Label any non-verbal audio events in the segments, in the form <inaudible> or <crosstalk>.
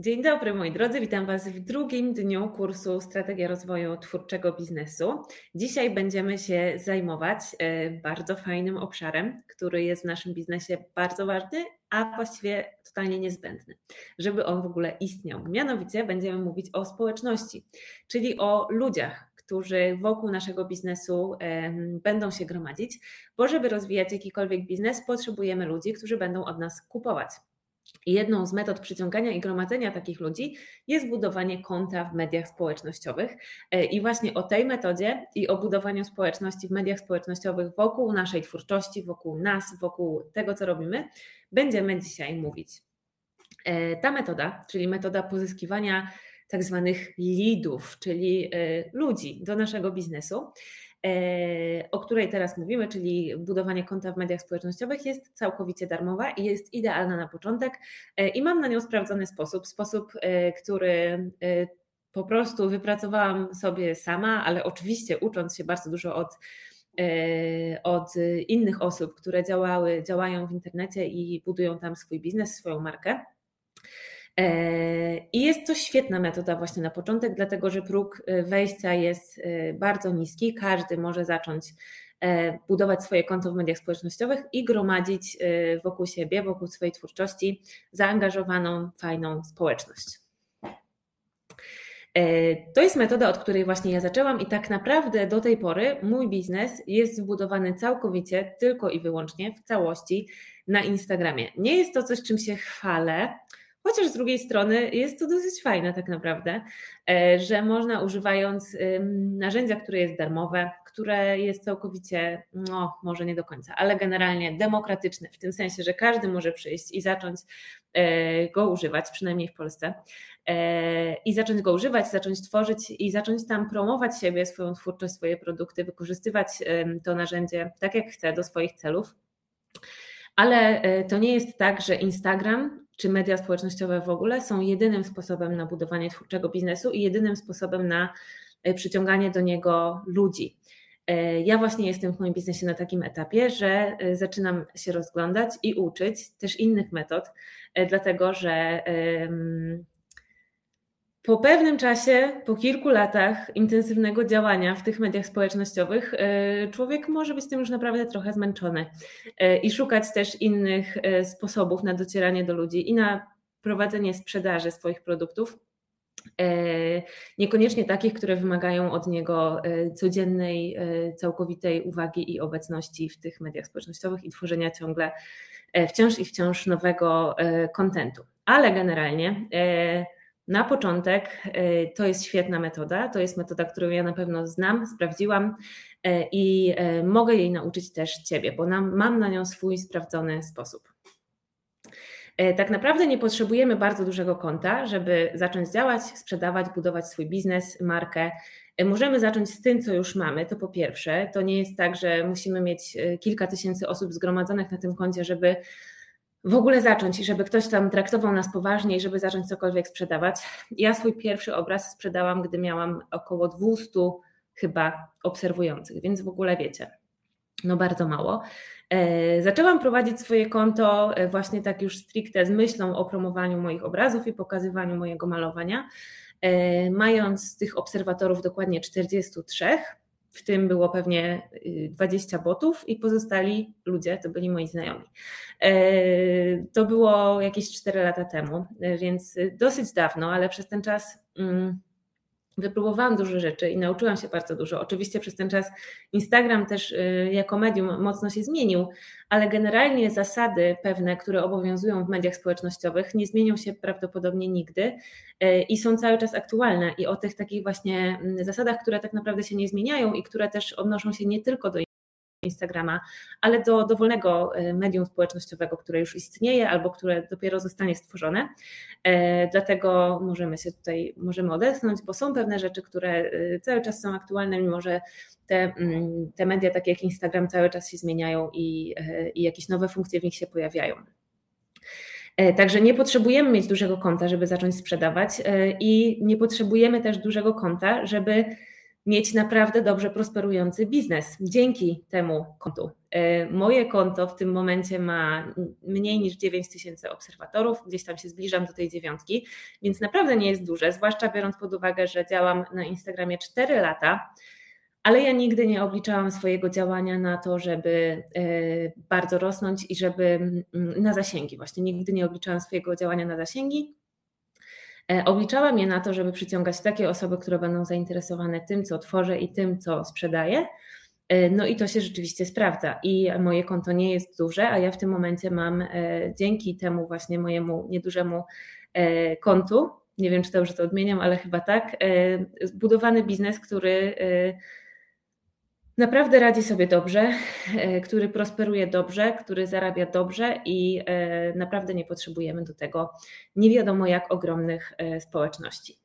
Dzień dobry moi drodzy, witam Was w drugim dniu kursu Strategia Rozwoju Twórczego Biznesu. Dzisiaj będziemy się zajmować e, bardzo fajnym obszarem, który jest w naszym biznesie bardzo ważny, a właściwie totalnie niezbędny, żeby on w ogóle istniał. Mianowicie będziemy mówić o społeczności, czyli o ludziach, którzy wokół naszego biznesu będą się gromadzić, bo żeby rozwijać jakikolwiek biznes, potrzebujemy ludzi, którzy będą od nas kupować. Jedną z metod przyciągania i gromadzenia takich ludzi jest budowanie konta w mediach społecznościowych. E, I właśnie o tej metodzie i o budowaniu społeczności w mediach społecznościowych wokół naszej twórczości, wokół nas, wokół tego, co robimy, będziemy dzisiaj mówić. E, ta metoda, czyli metoda pozyskiwania tak zwanych leadów, czyli e, ludzi do naszego biznesu, o której teraz mówimy, czyli budowanie konta w mediach społecznościowych, jest całkowicie darmowa i jest idealna na początek. E, I mam na nią sprawdzony sposób, sposób, e, który po prostu wypracowałam sobie sama, ale oczywiście ucząc się bardzo dużo od, od innych osób, które działały, działają w internecie i budują tam swój biznes, swoją markę. E, I jest to świetna metoda właśnie na początek, dlatego że próg e, wejścia jest e, bardzo niski. Każdy może zacząć budować swoje konto w mediach społecznościowych i gromadzić wokół siebie, wokół swojej twórczości zaangażowaną, fajną społeczność. To jest metoda, od której właśnie ja zaczęłam, i tak naprawdę do tej pory mój biznes jest zbudowany całkowicie, tylko i wyłącznie w całości na Instagramie. Nie jest to coś, czym się chwalę, Chociaż z drugiej strony jest to dosyć fajne tak naprawdę, e, że można używając narzędzia, które jest darmowe, które jest całkowicie, no może nie do końca, ale generalnie demokratyczne, w tym sensie, że każdy może przyjść i zacząć e, go używać, przynajmniej w Polsce, e, i zacząć go używać, zacząć tworzyć i zacząć tam promować siebie, swoją twórczość, swoje produkty, wykorzystywać to narzędzie tak jak chce do swoich celów. Ale to nie jest tak, że Instagram czy media społecznościowe w ogóle są jedynym sposobem na budowanie twórczego biznesu i jedynym sposobem na e, przyciąganie do niego ludzi. E, ja właśnie jestem w moim biznesie na takim etapie, że e, zaczynam się rozglądać i uczyć też innych metod, dlatego że po pewnym czasie, po kilku latach intensywnego działania w tych mediach społecznościowych, e, człowiek może być tym już naprawdę trochę zmęczony e, i szukać też innych e, sposobów na docieranie do ludzi i na prowadzenie sprzedaży swoich produktów. Niekoniecznie takich, które wymagają od niego codziennej, całkowitej uwagi i obecności w tych mediach społecznościowych i tworzenia ciągle wciąż i wciąż nowego kontentu. Ale generalnie na początek y, to jest świetna metoda. To jest metoda, którą ja na pewno znam, sprawdziłam y, i y, mogę jej nauczyć też Ciebie, bo mam na nią swój sprawdzony sposób. Tak naprawdę nie potrzebujemy bardzo dużego konta, żeby zacząć działać, sprzedawać, budować swój biznes, markę. Możemy zacząć z tym, co już mamy. To po pierwsze, to nie jest tak, że musimy mieć kilka tysięcy osób zgromadzonych na tym koncie, żeby w ogóle zacząć i żeby ktoś tam traktował nas poważnie i żeby zacząć cokolwiek sprzedawać. Ja swój pierwszy obraz sprzedałam, gdy miałam około 200 chyba obserwujących, więc w ogóle wiecie, no bardzo mało. E, zaczęłam prowadzić swoje konto e, właśnie tak już stricte z myślą o promowaniu moich obrazów i pokazywaniu mojego malowania, e, mając tych obserwatorów dokładnie 43 w tym było pewnie 20 y, botów i pozostali ludzie to byli moi znajomi. E, to było jakieś 4 lata temu, e, więc dosyć dawno, ale przez ten czas mm, wypróbowałam dużo rzeczy i nauczyłam się bardzo dużo. Oczywiście przez ten czas Instagram też y, jako medium mocno się zmienił, ale generalnie zasady pewne, które obowiązują w mediach społecznościowych, nie zmienią się prawdopodobnie nigdy y, i są cały czas aktualne. I o tych takich właśnie mm, zasadach, które tak naprawdę się nie zmieniają i które też odnoszą się nie tylko do Instagrama, ale do dowolnego e, medium społecznościowego, które już istnieje albo które dopiero zostanie stworzone. E, dlatego możemy się tutaj możemy odetchnąć, bo są pewne rzeczy, które e, cały czas są aktualne, mimo że te, mm, te media, takie jak Instagram, cały czas się zmieniają i, i jakieś nowe funkcje w nich się pojawiają. Także nie potrzebujemy mieć dużego konta, żeby zacząć sprzedawać i nie potrzebujemy też dużego konta, żeby mieć naprawdę dobrze prosperujący biznes dzięki temu kontu. E, moje konto w tym momencie ma mniej niż 9 tysięcy obserwatorów, gdzieś tam się zbliżam do tej dziewiątki, więc naprawdę nie jest duże, zwłaszcza biorąc pod uwagę, że działam na Instagramie 4 lata, ale ja nigdy nie obliczałam swojego działania na to, żeby e, bardzo rosnąć i żeby mm, na zasięgi. Właśnie nigdy nie obliczałam swojego działania na zasięgi. E, obliczałam je na to, żeby przyciągać takie osoby, które będą zainteresowane tym, co tworzę i tym, co sprzedaję. E, no i to się rzeczywiście sprawdza. I moje konto nie jest duże, a ja w tym momencie mam dzięki temu właśnie mojemu niedużemu kontu, nie wiem czy dobrze to odmieniam, ale chyba tak, zbudowany biznes, który naprawdę radzi sobie dobrze, e, który prosperuje dobrze, który zarabia dobrze i e, naprawdę nie potrzebujemy do tego nie wiadomo jak ogromnych e, społeczności.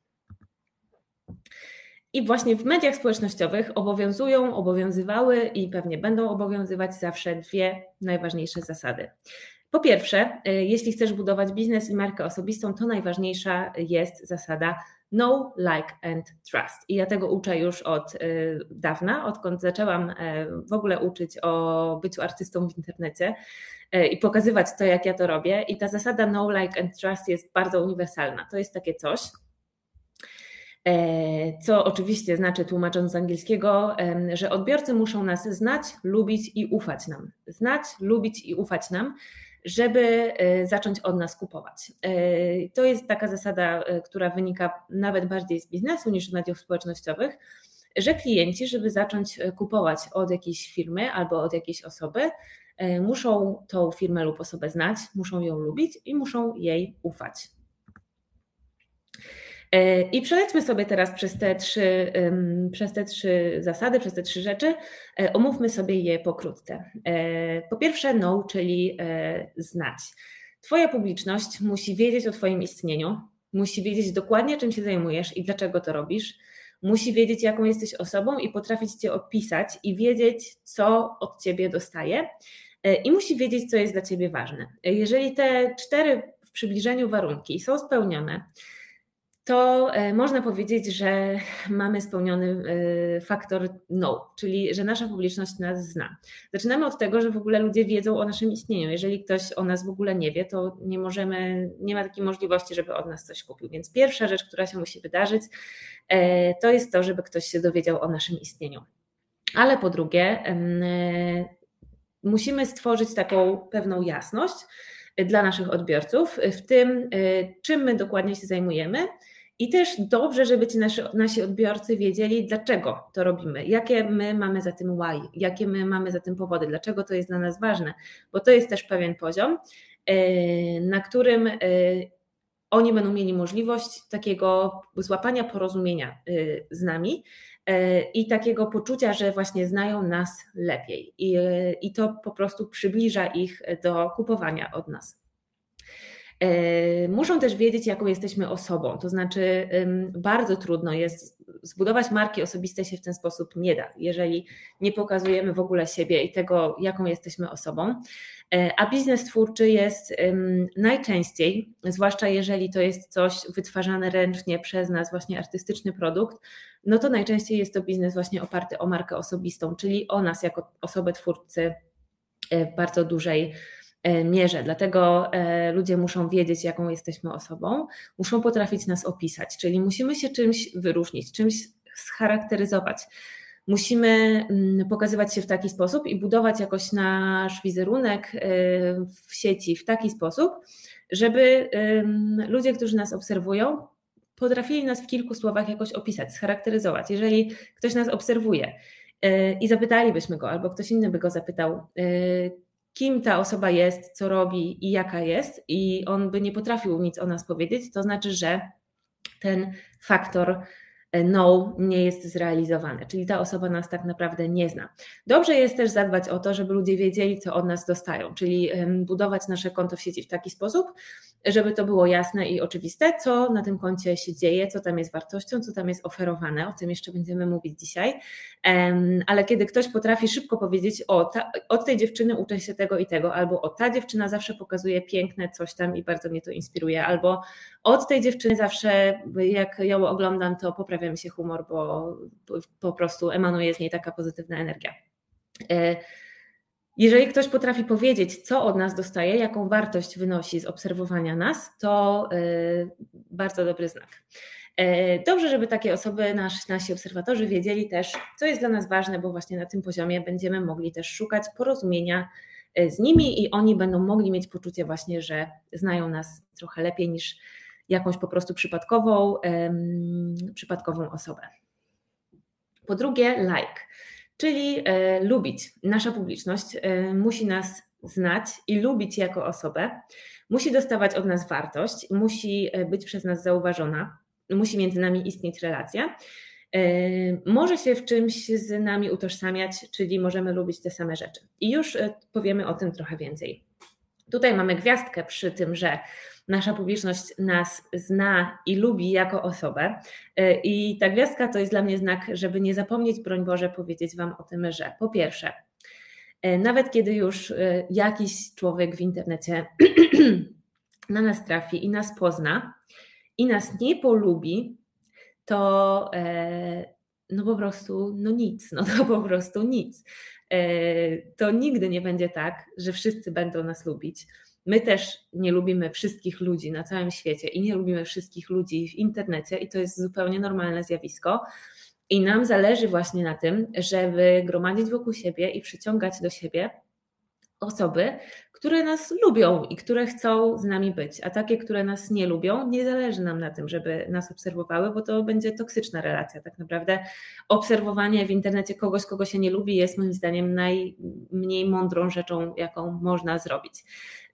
I właśnie w mediach społecznościowych obowiązują, obowiązywały i pewnie będą obowiązywać zawsze dwie najważniejsze zasady. Po pierwsze, jeśli chcesz budować biznes i markę osobistą, to najważniejsza jest zasada Know, Like and Trust. I ja tego uczę już od y, dawna, odkąd zaczęłam e, w ogóle uczyć o byciu artystą w internecie e, i pokazywać to, jak ja to robię. I ta zasada Know, Like and Trust jest bardzo uniwersalna. To jest takie coś, e, co oczywiście znaczy, tłumacząc z angielskiego, że odbiorcy muszą nas znać, lubić i ufać nam. Znać, lubić i ufać nam żeby e, zacząć od nas kupować. E, to jest taka zasada, e, która wynika nawet bardziej z biznesu niż z mediów społecznościowych, że klienci, żeby zacząć kupować od jakiejś firmy albo od jakiejś osoby, muszą tą firmę lub osobę znać, muszą ją lubić i muszą jej ufać. E, I przelećmy sobie teraz przez te, trzy, przez te trzy zasady, przez te trzy rzeczy. E, omówmy sobie je pokrótce. E, po pierwsze, know, czyli znać. Twoja publiczność musi wiedzieć o Twoim istnieniu, musi wiedzieć dokładnie, czym się zajmujesz i dlaczego to robisz. Musi wiedzieć, jaką jesteś osobą i potrafić Cię opisać i wiedzieć, co od Ciebie dostaje. I musi wiedzieć, co jest dla Ciebie ważne. Jeżeli te cztery w przybliżeniu warunki są spełnione, to e, można powiedzieć, że <laughs> mamy spełniony e, faktor no, czyli że nasza publiczność nas zna. Zaczynamy od tego, że w ogóle ludzie wiedzą o naszym istnieniu. Jeżeli ktoś o nas w ogóle nie wie, to nie możemy, nie ma takiej możliwości, żeby od nas coś kupił. Więc pierwsza rzecz, która się musi wydarzyć, e, to jest to, żeby ktoś się dowiedział o naszym istnieniu. Ale po drugie, musimy stworzyć taką pewną jasność dla naszych odbiorców w tym, czym my dokładnie się zajmujemy i też dobrze, żeby ci nasi, nasi odbiorcy wiedzieli, dlaczego to robimy, jakie my mamy za tym why, jakie my mamy za tym powody, dlaczego to jest dla nas ważne, bo to jest też pewien poziom, e, na którym e, oni będą mieli możliwość takiego złapania porozumienia e, z nami i takiego poczucia, że właśnie znają nas lepiej. I, i to po prostu przybliża ich do kupowania od nas. E, muszą też wiedzieć, jaką jesteśmy osobą. To znaczy, bardzo trudno jest zbudować marki osobiste się w ten sposób nie da, jeżeli nie pokazujemy w ogóle siebie i tego, jaką jesteśmy osobą. E, a biznes twórczy jest najczęściej, zwłaszcza jeżeli to jest coś wytwarzane ręcznie przez nas, właśnie artystyczny produkt, no to najczęściej jest to biznes właśnie oparty o markę osobistą, czyli o nas jako osobę twórcy e, w bardzo dużej mierze. Dlatego e, ludzie muszą wiedzieć, jaką jesteśmy osobą, muszą potrafić nas opisać, czyli musimy się czymś wyróżnić, czymś scharakteryzować. Musimy mm, pokazywać się w taki sposób i budować jakoś nasz wizerunek e, w sieci w taki sposób, żeby ludzie, którzy nas obserwują, potrafili nas w kilku słowach jakoś opisać, scharakteryzować. Jeżeli ktoś nas obserwuje i zapytalibyśmy go, albo ktoś inny by go zapytał, kim ta osoba jest, co robi i jaka jest, i on by nie potrafił nic o nas powiedzieć, to znaczy, że ten faktor no nie jest zrealizowany, czyli ta osoba nas tak naprawdę nie zna. Dobrze jest też zadbać o to, żeby ludzie wiedzieli, co od nas dostają, czyli budować nasze konto w sieci w taki sposób, żeby to było jasne i oczywiste, co na tym koncie się dzieje, co tam jest wartością, co tam jest oferowane. O tym jeszcze będziemy mówić dzisiaj. Ale kiedy ktoś potrafi szybko powiedzieć, o, ta, od tej dziewczyny uczę się tego i tego, albo o, ta dziewczyna zawsze pokazuje piękne coś tam i bardzo mnie to inspiruje, albo od tej dziewczyny zawsze, jak ją oglądam, to poprawia sprawia mi się humor, bo po prostu emanuje z niej taka pozytywna energia. Jeżeli ktoś potrafi powiedzieć, co od nas dostaje, jaką wartość wynosi z obserwowania nas, to bardzo dobry znak. Dobrze, żeby takie osoby, nasz, nasi obserwatorzy wiedzieli też, co jest dla nas ważne, bo właśnie na tym poziomie będziemy mogli też szukać porozumienia z nimi i oni będą mogli mieć poczucie właśnie, że znają nas trochę lepiej niż jakąś po prostu przypadkową, przypadkową osobę. Po drugie, like, czyli e, lubić. Nasza publiczność e, musi nas znać i lubić jako osobę, musi dostawać od nas wartość, musi e, być przez nas zauważona, musi między nami istnieć relacja. Może się w czymś z nami utożsamiać, czyli możemy lubić te same rzeczy. I już powiemy o tym trochę więcej. Tutaj mamy gwiazdkę przy tym, że nasza publiczność nas zna i lubi jako osobę. E, I ta gwiazdka to jest dla mnie znak, żeby nie zapomnieć, broń Boże, powiedzieć Wam o tym, że po pierwsze, e, nawet kiedy już e, jakiś człowiek w internecie <clears throat> na nas trafi i nas pozna i nas nie polubi, to no po prostu no nic, no to po prostu nic. To nigdy nie będzie tak, że wszyscy będą nas lubić My też nie lubimy wszystkich ludzi na całym świecie i nie lubimy wszystkich ludzi w internecie, i to jest zupełnie normalne zjawisko. I nam zależy właśnie na tym, żeby gromadzić wokół siebie i przyciągać do siebie osoby, które nas lubią i które chcą z nami być, a takie, które nas nie lubią, nie zależy nam na tym, żeby nas obserwowały, bo to będzie toksyczna relacja. Tak naprawdę obserwowanie w internecie kogoś, kogo się nie lubi, jest moim zdaniem najmniej mądrą rzeczą, jaką można zrobić.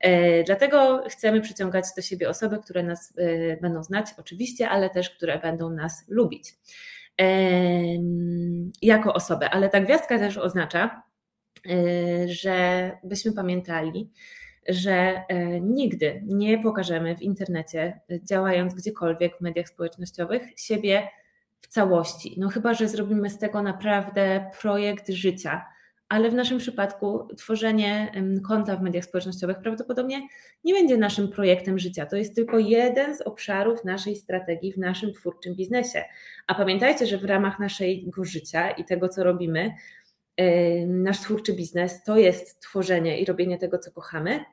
E, dlatego chcemy przyciągać do siebie osoby, które nas e, będą znać, oczywiście, ale też które będą nas lubić jako osobę. Ale ta gwiazdka też oznacza, e, że byśmy pamiętali, że nigdy nie pokażemy w internecie, działając gdziekolwiek w mediach społecznościowych, siebie w całości. No chyba, że zrobimy z tego naprawdę projekt życia ale w naszym przypadku tworzenie konta w mediach społecznościowych prawdopodobnie nie będzie naszym projektem życia. To jest tylko jeden z obszarów naszej strategii w naszym twórczym biznesie. A pamiętajcie, że w ramach naszego życia i tego, co robimy, nasz twórczy biznes to jest tworzenie i robienie tego, co kochamy,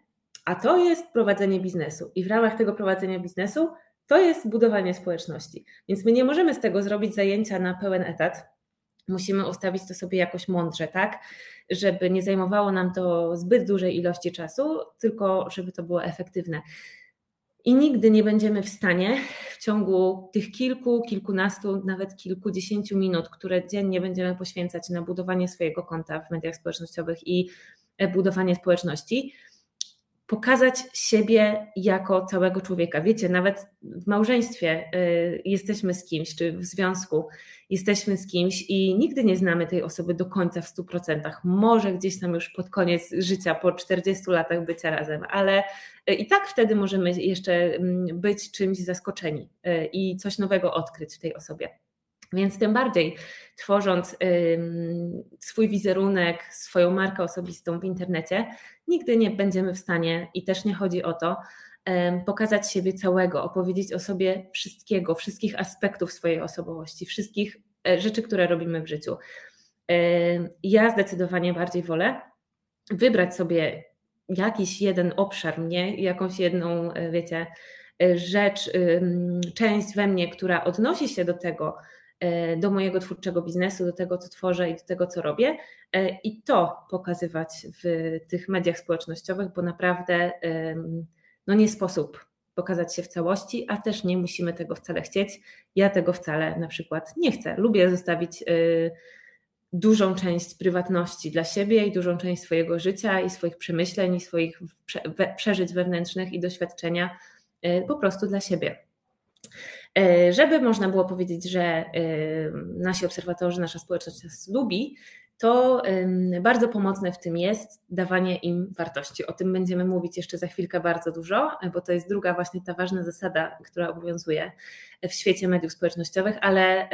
a to jest prowadzenie biznesu. I w ramach tego prowadzenia biznesu to jest budowanie społeczności. Więc my nie możemy z tego zrobić zajęcia na pełen etat musimy ustawić to sobie jakoś mądrze, tak? Żeby nie zajmowało nam to zbyt dużej ilości czasu, tylko żeby to było efektywne. I nigdy nie będziemy w stanie w ciągu tych kilku, kilkunastu, nawet kilkudziesięciu minut, które dziennie będziemy poświęcać na budowanie swojego konta w mediach społecznościowych i budowanie społeczności, pokazać siebie jako całego człowieka. Wiecie, nawet w małżeństwie y, jesteśmy z kimś, czy w związku jesteśmy z kimś i nigdy nie znamy tej osoby do końca w 100%. Może gdzieś tam już pod koniec życia, po 40 latach bycia razem, ale y, i tak wtedy możemy jeszcze mm, być czymś zaskoczeni y, i coś nowego odkryć w tej osobie. Więc tym bardziej tworząc swój wizerunek, swoją markę osobistą w internecie, nigdy nie będziemy w stanie i też nie chodzi o to, pokazać siebie całego, opowiedzieć o sobie wszystkiego, wszystkich aspektów swojej osobowości, wszystkich e, rzeczy, które robimy w życiu. Ja zdecydowanie bardziej wolę wybrać sobie jakiś jeden obszar mnie, jakąś jedną, e, wiecie, e, rzecz, część we mnie, która odnosi się do tego, do mojego twórczego biznesu, do tego, co tworzę i do tego, co robię, e, i to pokazywać w tych mediach społecznościowych, bo naprawdę no nie sposób pokazać się w całości, a też nie musimy tego wcale chcieć. Ja tego wcale na przykład nie chcę. Lubię zostawić e, dużą część prywatności dla siebie i dużą część swojego życia i swoich przemyśleń i swoich przeżyć wewnętrznych i doświadczenia po prostu dla siebie. E, żeby można było powiedzieć, że e, nasi obserwatorzy, nasza społeczność nas lubi, to bardzo pomocne w tym jest dawanie im wartości. O tym będziemy mówić jeszcze za chwilkę bardzo dużo, bo to jest druga właśnie ta ważna zasada, która obowiązuje w świecie mediów społecznościowych, ale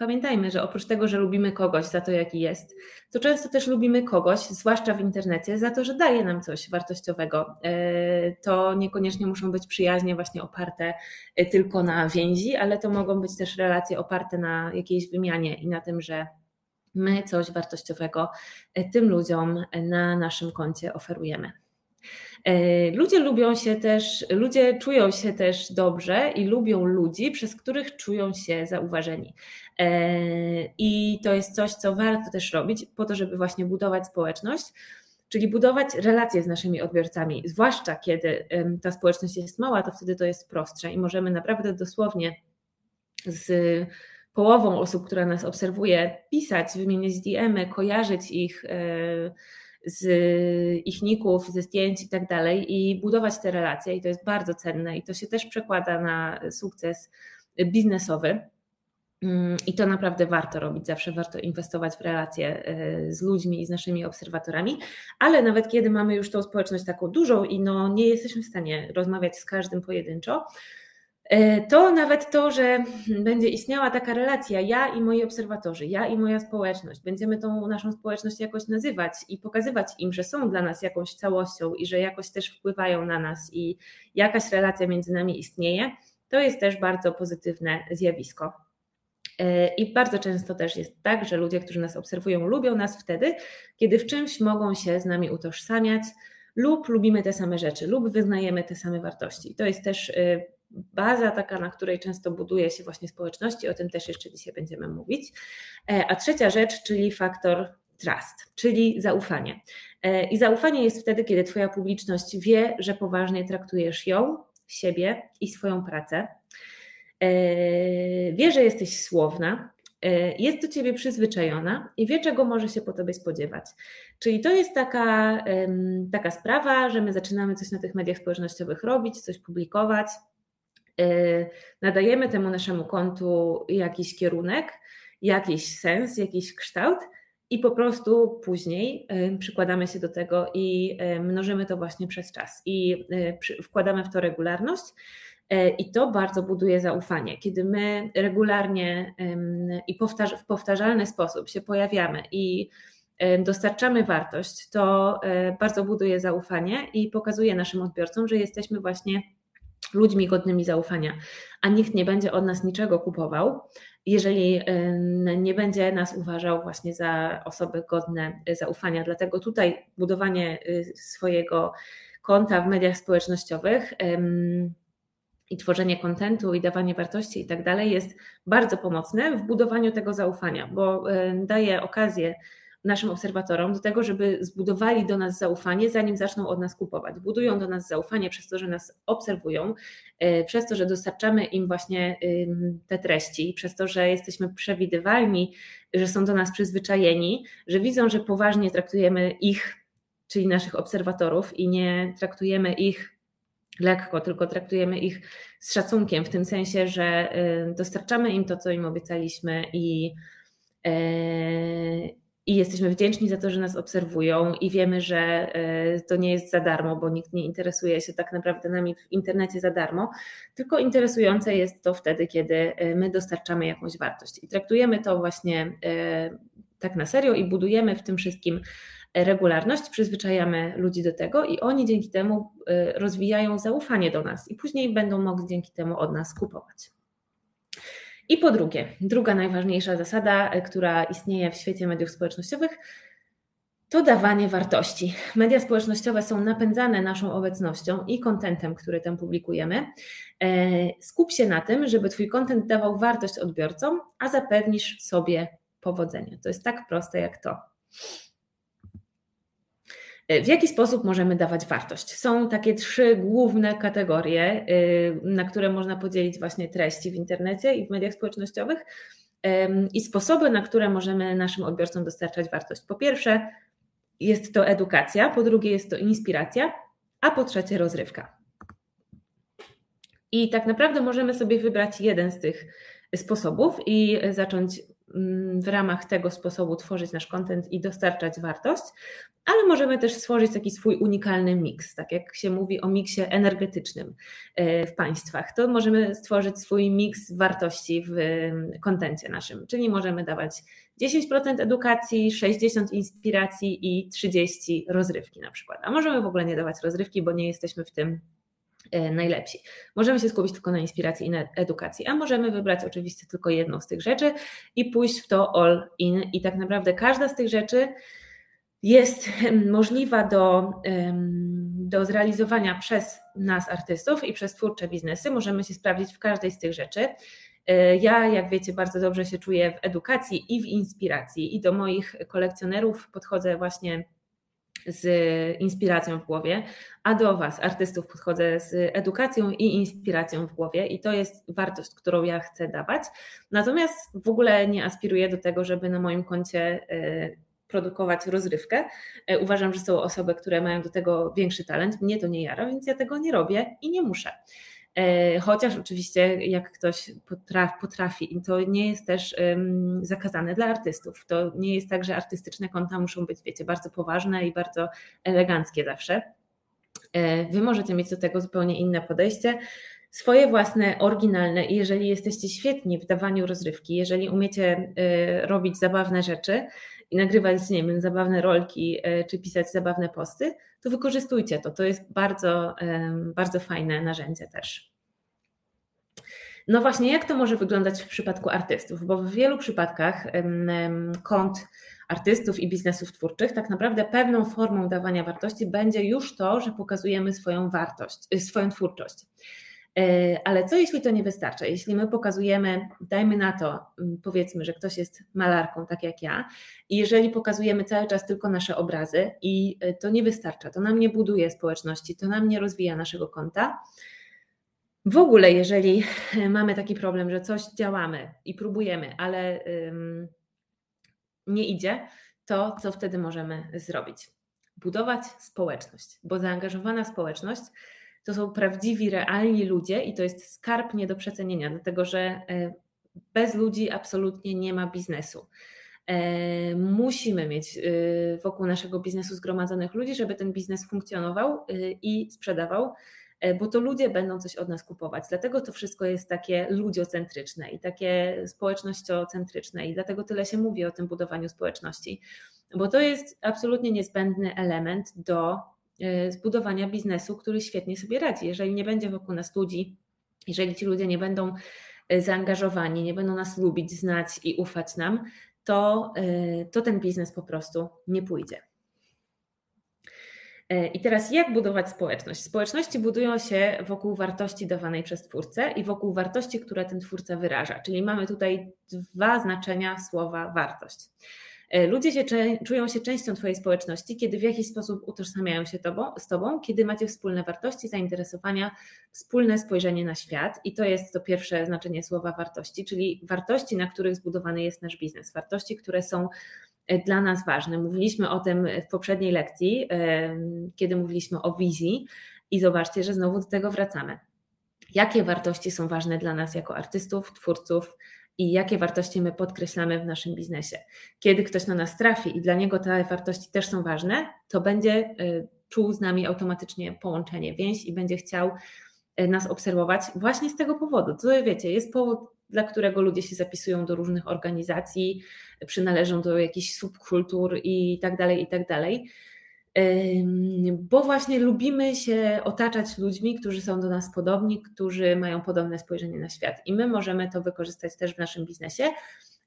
pamiętajmy, że oprócz tego, że lubimy kogoś za to, jaki jest, to często też lubimy kogoś, zwłaszcza w internecie, za to, że daje nam coś wartościowego. E, to niekoniecznie muszą być przyjaźnie właśnie oparte e, tylko na więzi, ale to mogą być też relacje oparte na jakiejś wymianie i na tym, że my coś wartościowego e, tym ludziom na naszym koncie oferujemy. E, ludzie lubią się też, ludzie czują się też dobrze i lubią ludzi, przez których czują się zauważeni. E, I to jest coś, co warto też robić po to, żeby właśnie budować społeczność, czyli budować relacje z naszymi odbiorcami, zwłaszcza kiedy ta społeczność jest mała, to wtedy to jest prostsze i możemy naprawdę dosłownie z połową osób, która nas obserwuje, pisać, wymieniać DM-y, kojarzyć ich e, z ich ników, ze zdjęć i tak dalej i budować te relacje i to jest bardzo cenne i to się też przekłada na sukces biznesowy. Mm, I to naprawdę warto robić, zawsze warto inwestować w relacje e, z ludźmi i z naszymi obserwatorami, ale nawet kiedy mamy już tą społeczność taką dużą i no nie jesteśmy w stanie rozmawiać z każdym pojedynczo, to nawet to, że <laughs> będzie istniała taka relacja, ja i moi obserwatorzy, ja i moja społeczność, będziemy tą naszą społeczność jakoś nazywać i pokazywać im, że są dla nas jakąś całością i że jakoś też wpływają na nas i jakaś relacja między nami istnieje, to jest też bardzo pozytywne zjawisko. E, I bardzo często też jest tak, że ludzie, którzy nas obserwują, lubią nas wtedy, kiedy w czymś mogą się z nami utożsamiać, lub lubimy te same rzeczy, lub wyznajemy te same wartości. To jest też e, baza taka, na której często buduje się właśnie społeczności, o tym też jeszcze dzisiaj będziemy mówić. E, a trzecia rzecz, czyli faktor trust, czyli zaufanie. E, I zaufanie jest wtedy, kiedy Twoja publiczność wie, że poważnie traktujesz ją, siebie i swoją pracę. E, wie, że jesteś słowna, jest do ciebie przyzwyczajona i wie, czego może się po tobie spodziewać. Czyli to jest taka, taka sprawa, że my zaczynamy coś na tych mediach społecznościowych robić, coś publikować, nadajemy temu naszemu kontu jakiś kierunek, jakiś sens, jakiś kształt i po prostu później y, przykładamy się do tego i y, mnożymy to właśnie przez czas i wkładamy w to regularność. I to bardzo buduje zaufanie. Kiedy my regularnie i w powtarzalny sposób się pojawiamy i dostarczamy wartość, to bardzo buduje zaufanie i pokazuje naszym odbiorcom, że jesteśmy właśnie ludźmi godnymi zaufania, a nikt nie będzie od nas niczego kupował, jeżeli nie będzie nas uważał właśnie za osoby godne zaufania. Dlatego tutaj budowanie y, swojego konta w mediach społecznościowych i tworzenie kontentu i dawanie wartości i tak dalej jest bardzo pomocne w budowaniu tego zaufania, bo daje okazję naszym obserwatorom do tego, żeby zbudowali do nas zaufanie, zanim zaczną od nas kupować. Budują do nas zaufanie przez to, że nas obserwują, e, przez to, że dostarczamy im właśnie te treści, przez to, że jesteśmy przewidywalni, że są do nas przyzwyczajeni, że widzą, że poważnie traktujemy ich, czyli naszych obserwatorów i nie traktujemy ich lekko, tylko traktujemy ich z szacunkiem, w tym sensie, że y, dostarczamy im to, co im obiecaliśmy i, e, i jesteśmy wdzięczni za to, że nas obserwują i wiemy, że e, to nie jest za darmo, bo nikt nie interesuje się tak naprawdę nami w internecie za darmo, tylko interesujące jest to wtedy, kiedy e, my dostarczamy jakąś wartość i traktujemy to właśnie e, tak na serio i budujemy w tym wszystkim regularność, przyzwyczajamy ludzi do tego i oni dzięki temu rozwijają zaufanie do nas i później będą mogli dzięki temu od nas kupować. I po drugie, druga najważniejsza zasada, e, która istnieje w świecie mediów społecznościowych, to dawanie wartości. Media społecznościowe są napędzane naszą obecnością i kontentem, który tam publikujemy. E, skup się na tym, żeby Twój kontent dawał wartość odbiorcom, a zapewnisz sobie powodzenie. To jest tak proste jak to. W jaki sposób możemy dawać wartość? Są takie trzy główne kategorie, y, na które można podzielić właśnie treści w internecie i w mediach społecznościowych i sposoby, na które możemy naszym odbiorcom dostarczać wartość. Po pierwsze, jest to edukacja, po drugie, jest to inspiracja, a po trzecie, rozrywka. I tak naprawdę możemy sobie wybrać jeden z tych sposobów i zacząć w ramach tego sposobu tworzyć nasz content i dostarczać wartość, ale możemy też stworzyć taki swój unikalny miks, tak jak się mówi o miksie energetycznym e, w państwach, to możemy stworzyć swój miks wartości w kontencie naszym, czyli możemy dawać 10% edukacji, 60% inspiracji i 30% rozrywki na przykład, a możemy w ogóle nie dawać rozrywki, bo nie jesteśmy w tym najlepsi. Możemy się skupić tylko na inspiracji i na edukacji, a możemy wybrać oczywiście tylko jedną z tych rzeczy i pójść w to all in i tak naprawdę każda z tych rzeczy jest <laughs> możliwa do, do zrealizowania przez nas, artystów i przez twórcze biznesy. Możemy się sprawdzić w każdej z tych rzeczy. E, ja, jak wiecie, bardzo dobrze się czuję w edukacji i w inspiracji, i do moich kolekcjonerów podchodzę właśnie z inspiracją w głowie, a do Was, artystów, podchodzę z edukacją i inspiracją w głowie, i to jest wartość, którą ja chcę dawać. Natomiast w ogóle nie aspiruję do tego, żeby na moim koncie e, produkować rozrywkę. E, uważam, że są osoby, które mają do tego większy talent. Mnie to nie jara, więc ja tego nie robię i nie muszę. E, chociaż oczywiście, jak ktoś potrafi, potrafi, to nie jest też zakazane dla artystów. To nie jest tak, że artystyczne konta muszą być, wiecie, bardzo poważne i bardzo eleganckie zawsze. E, wy możecie mieć do tego zupełnie inne podejście swoje własne, oryginalne i jeżeli jesteście świetni w dawaniu rozrywki, jeżeli umiecie robić zabawne rzeczy, i nagrywać, nie wiem, zabawne rolki e, czy pisać zabawne posty, to wykorzystujcie to. To jest bardzo, bardzo fajne narzędzie też. No właśnie, jak to może wyglądać w przypadku artystów? Bo w wielu przypadkach kont artystów i biznesów twórczych, tak naprawdę pewną formą dawania wartości będzie już to, że pokazujemy swoją wartość, y, swoją twórczość. E, ale co jeśli to nie wystarcza? Jeśli my pokazujemy, dajmy na to, powiedzmy, że ktoś jest malarką, tak jak ja, i jeżeli pokazujemy cały czas tylko nasze obrazy i e, to nie wystarcza, to nam nie buduje społeczności, to nam nie rozwija naszego konta. W ogóle, jeżeli <laughs> mamy taki problem, że coś działamy i próbujemy, ale nie idzie, to co wtedy możemy zrobić? Budować społeczność, bo zaangażowana społeczność to są prawdziwi, realni ludzie i to jest skarb nie do przecenienia, dlatego że e, bez ludzi absolutnie nie ma biznesu. E, musimy mieć e, wokół naszego biznesu zgromadzonych ludzi, żeby ten biznes funkcjonował i sprzedawał, bo to ludzie będą coś od nas kupować. Dlatego to wszystko jest takie ludziocentryczne i takie społecznościocentryczne i dlatego tyle się mówi o tym budowaniu społeczności, bo to jest absolutnie niezbędny element do zbudowania biznesu, który świetnie sobie radzi. Jeżeli nie będzie wokół nas ludzi, jeżeli ci ludzie nie będą e, zaangażowani, nie będą nas lubić, znać i ufać nam, to, e, to ten biznes po prostu nie pójdzie. I teraz jak budować społeczność? Społeczności budują się wokół wartości dawanej przez twórcę i wokół wartości, które ten twórca wyraża. Czyli mamy tutaj dwa znaczenia słowa wartość. E, ludzie się, czują się częścią Twojej społeczności, kiedy w jakiś sposób utożsamiają się tobą, z Tobą, kiedy macie wspólne wartości, zainteresowania, wspólne spojrzenie na świat. I to jest to pierwsze znaczenie słowa wartości, czyli wartości, na których zbudowany jest nasz biznes, wartości, które są e, dla nas ważne. Mówiliśmy o tym w poprzedniej lekcji, kiedy mówiliśmy o wizji, i zobaczcie, że znowu do tego wracamy. Jakie wartości są ważne dla nas jako artystów, twórców, i jakie wartości my podkreślamy w naszym biznesie. Kiedy ktoś na nas trafi i dla niego te wartości też są ważne, to będzie y, czuł z nami automatycznie połączenie, więź i będzie chciał y, nas obserwować właśnie z tego powodu. To wiecie, jest powód, dla którego ludzie się zapisują do różnych organizacji, przynależą do jakichś subkultur i tak dalej, i tak dalej bo właśnie lubimy się otaczać ludźmi, którzy są do nas podobni, którzy mają podobne spojrzenie na świat. I my możemy to wykorzystać też w naszym biznesie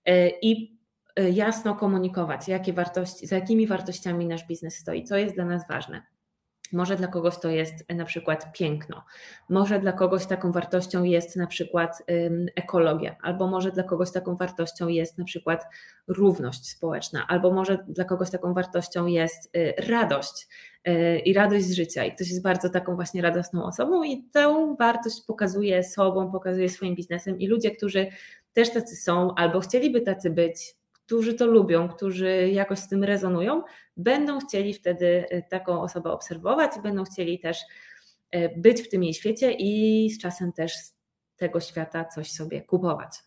e, i e, jasno komunikować, jakie wartości, za jakimi wartościami nasz biznes stoi, co jest dla nas ważne. Może dla kogoś to jest na przykład piękno, może dla kogoś taką wartością jest na przykład ekologia, albo może dla kogoś taką wartością jest na przykład równość społeczna, albo może dla kogoś taką wartością jest y, radość y, i radość z życia. I ktoś jest bardzo taką właśnie radosną osobą i tę wartość pokazuje sobą, pokazuje swoim biznesem i ludzie, którzy też tacy są albo chcieliby tacy być, którzy to lubią, którzy jakoś z tym rezonują, będą chcieli wtedy e, taką osobę obserwować będą chcieli też e, być w tym jej świecie i z czasem też z tego świata coś sobie kupować.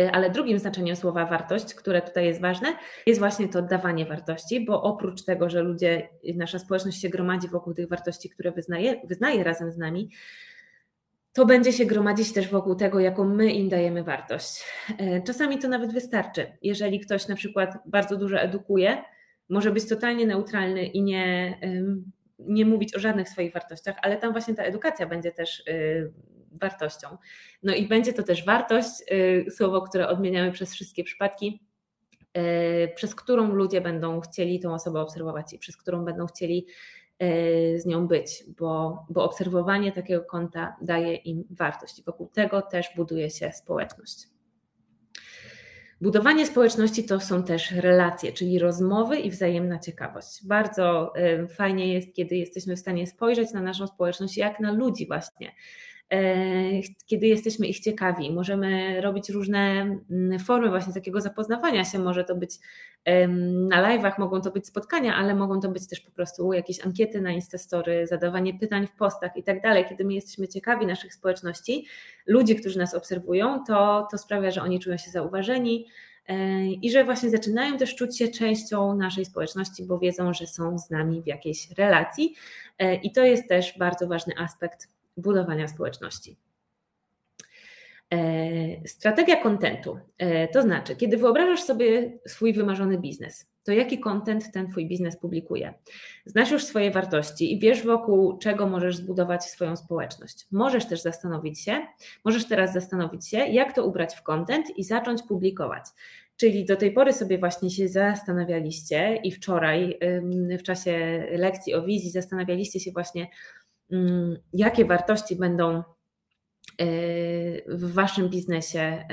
Y, ale drugim znaczeniem słowa wartość, które tutaj jest ważne, jest właśnie to dawanie wartości, bo oprócz tego, że ludzie, nasza społeczność się gromadzi wokół tych wartości, które wyznaje, wyznaje razem z nami, to będzie się gromadzić też wokół tego, jaką my im dajemy wartość. Y, czasami to nawet wystarczy. Jeżeli ktoś na przykład bardzo dużo edukuje, może być totalnie neutralny i nie, nie mówić o żadnych swoich wartościach, ale tam właśnie ta edukacja będzie też y, wartością. No i będzie to też wartość, y, słowo, które odmieniamy przez wszystkie przypadki, y, przez którą ludzie będą chcieli tą osobę obserwować i przez którą będą chcieli z nią być, bo, bo obserwowanie takiego konta daje im wartość i wokół tego też buduje się społeczność. Budowanie społeczności to są też relacje, czyli rozmowy i wzajemna ciekawość. Bardzo fajnie jest, kiedy jesteśmy w stanie spojrzeć na naszą społeczność jak na ludzi, właśnie. E, kiedy jesteśmy ich ciekawi. Możemy robić różne mm, formy właśnie takiego zapoznawania się. Może to być na live'ach, mogą to być spotkania, ale mogą to być też po prostu jakieś ankiety na Instastory, zadawanie pytań w postach i tak dalej. Kiedy my jesteśmy ciekawi naszych społeczności, ludzi, którzy nas obserwują, to, to sprawia, że oni czują się zauważeni, e, i że właśnie zaczynają też czuć się częścią naszej społeczności, bo wiedzą, że są z nami w jakiejś relacji. E, I to jest też bardzo ważny aspekt budowania społeczności. E, strategia kontentu, e, to znaczy, kiedy wyobrażasz sobie swój wymarzony biznes, to jaki kontent ten Twój biznes publikuje? Znasz już swoje wartości i wiesz wokół czego możesz zbudować swoją społeczność. Możesz też zastanowić się, możesz teraz zastanowić się, jak to ubrać w kontent i zacząć publikować. Czyli do tej pory sobie właśnie się zastanawialiście i wczoraj w czasie lekcji o wizji zastanawialiście się właśnie, jakie wartości będą e, w Waszym biznesie,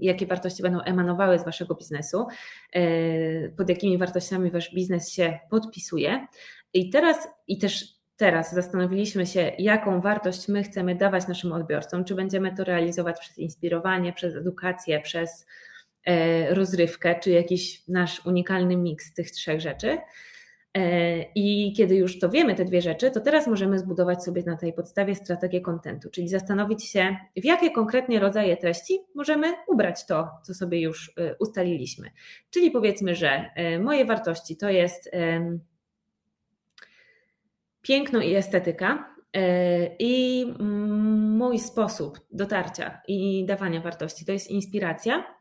jakie wartości będą emanowały z Waszego biznesu, e, pod jakimi wartościami Wasz biznes się podpisuje. I teraz, i też teraz zastanowiliśmy się, jaką wartość my chcemy dawać naszym odbiorcom, czy będziemy to realizować przez inspirowanie, przez edukację, przez e, rozrywkę, czy jakiś nasz unikalny miks tych trzech rzeczy. E, I kiedy już to wiemy, te dwie rzeczy, to teraz możemy zbudować sobie na tej podstawie strategię kontentu, czyli zastanowić się, w jakie konkretnie rodzaje treści możemy ubrać to, co sobie już e, ustaliliśmy. Czyli powiedzmy, że e, moje wartości to jest piękno i estetyka. I mój sposób dotarcia i dawania wartości to jest inspiracja,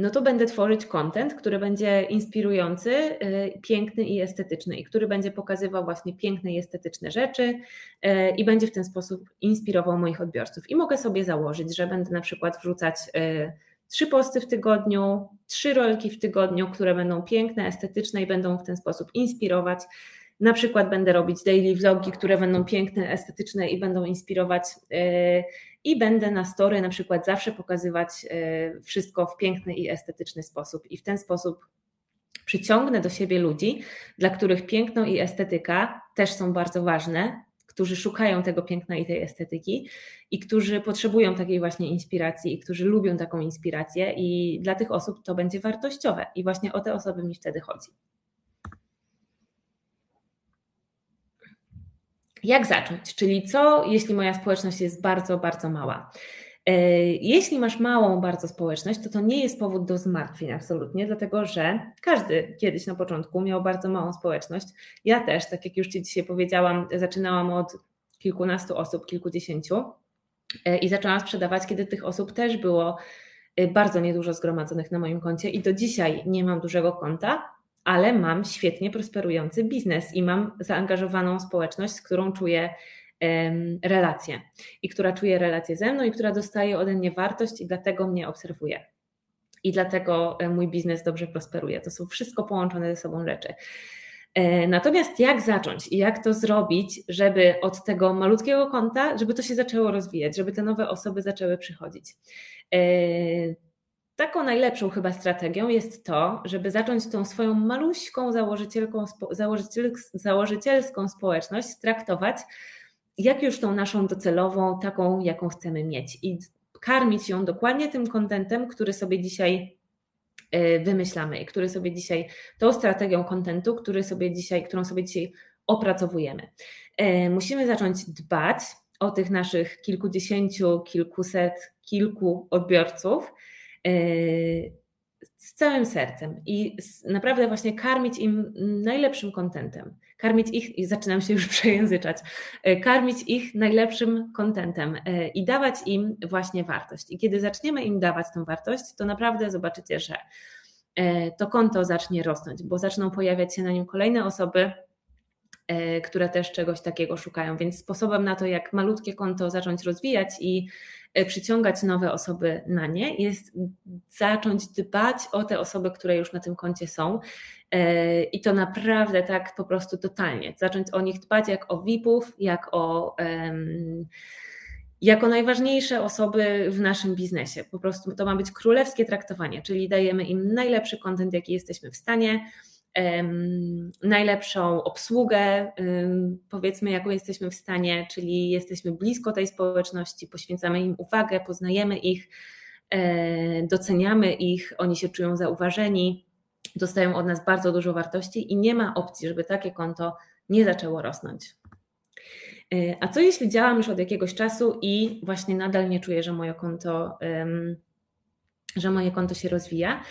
no to będę tworzyć content, który będzie inspirujący, y, piękny i estetyczny i który będzie pokazywał właśnie piękne i estetyczne rzeczy y, i będzie w ten sposób inspirował moich odbiorców. I mogę sobie założyć, że będę na przykład wrzucać y, trzy posty w tygodniu, trzy rolki w tygodniu, które będą piękne, estetyczne i będą w ten sposób inspirować. Na przykład będę robić daily vlogi, które będą piękne, estetyczne i będą inspirować i będę na story na przykład zawsze pokazywać e, wszystko w piękny i estetyczny sposób i w ten sposób przyciągnę do siebie ludzi, dla których piękno i estetyka też są bardzo ważne, którzy szukają tego piękna i tej estetyki i którzy potrzebują takiej właśnie inspiracji i którzy lubią taką inspirację i dla tych osób to będzie wartościowe i właśnie o te osoby mi wtedy chodzi. Jak zacząć? Czyli co, jeśli moja społeczność jest bardzo, bardzo mała? E, jeśli masz małą bardzo społeczność, to to nie jest powód do zmartwień absolutnie, dlatego że każdy kiedyś na początku miał bardzo małą społeczność. Ja też, tak jak już Ci dzisiaj powiedziałam, zaczynałam od kilkunastu osób, kilkudziesięciu e, i zaczęłam sprzedawać, kiedy tych osób też było e, bardzo niedużo zgromadzonych na moim koncie i do dzisiaj nie mam dużego konta, ale mam świetnie prosperujący biznes i mam zaangażowaną społeczność, z którą czuję relacje i która czuje relacje ze mną i która dostaje ode mnie wartość i dlatego mnie obserwuje. I dlatego e, mój biznes dobrze prosperuje. To są wszystko połączone ze sobą rzeczy. E, natomiast jak zacząć i jak to zrobić, żeby od tego malutkiego konta, żeby to się zaczęło rozwijać, żeby te nowe osoby zaczęły przychodzić? Taką najlepszą chyba strategią jest to, żeby zacząć tą swoją maluśką założycielką, założyciel, założycielską społeczność traktować jak już tą naszą docelową, taką, jaką chcemy mieć i karmić ją dokładnie tym kontentem, który sobie dzisiaj e, wymyślamy i który sobie dzisiaj, tą strategią kontentu, który sobie dzisiaj, którą sobie dzisiaj opracowujemy. E, musimy zacząć dbać o tych naszych kilkudziesięciu, kilkuset, kilku odbiorców, z całym sercem i naprawdę właśnie karmić im najlepszym kontentem. Karmić ich, i zaczynam się już <laughs> przejęzyczać, karmić ich najlepszym kontentem i dawać im właśnie wartość. I kiedy zaczniemy im dawać tą wartość, to naprawdę zobaczycie, że to konto zacznie rosnąć, bo zaczną pojawiać się na nim kolejne osoby, E, które też czegoś takiego szukają. Więc sposobem na to, jak malutkie konto zacząć rozwijać i e, przyciągać nowe osoby na nie, jest zacząć dbać o te osoby, które już na tym koncie są. E, I to naprawdę tak po prostu totalnie. Zacząć o nich dbać jak o VIP-ów, jak o. jako najważniejsze osoby w naszym biznesie. Po prostu to ma być królewskie traktowanie, czyli dajemy im najlepszy kontent, jaki jesteśmy w stanie, najlepszą obsługę, powiedzmy, jaką jesteśmy w stanie, czyli jesteśmy blisko tej społeczności, poświęcamy im uwagę, poznajemy ich, e, doceniamy ich, oni się czują zauważeni, dostają od nas bardzo dużo wartości i nie ma opcji, żeby takie konto nie zaczęło rosnąć. E, a co jeśli działam już od jakiegoś czasu i właśnie nadal nie czuję, że moje konto, że moje konto się rozwija?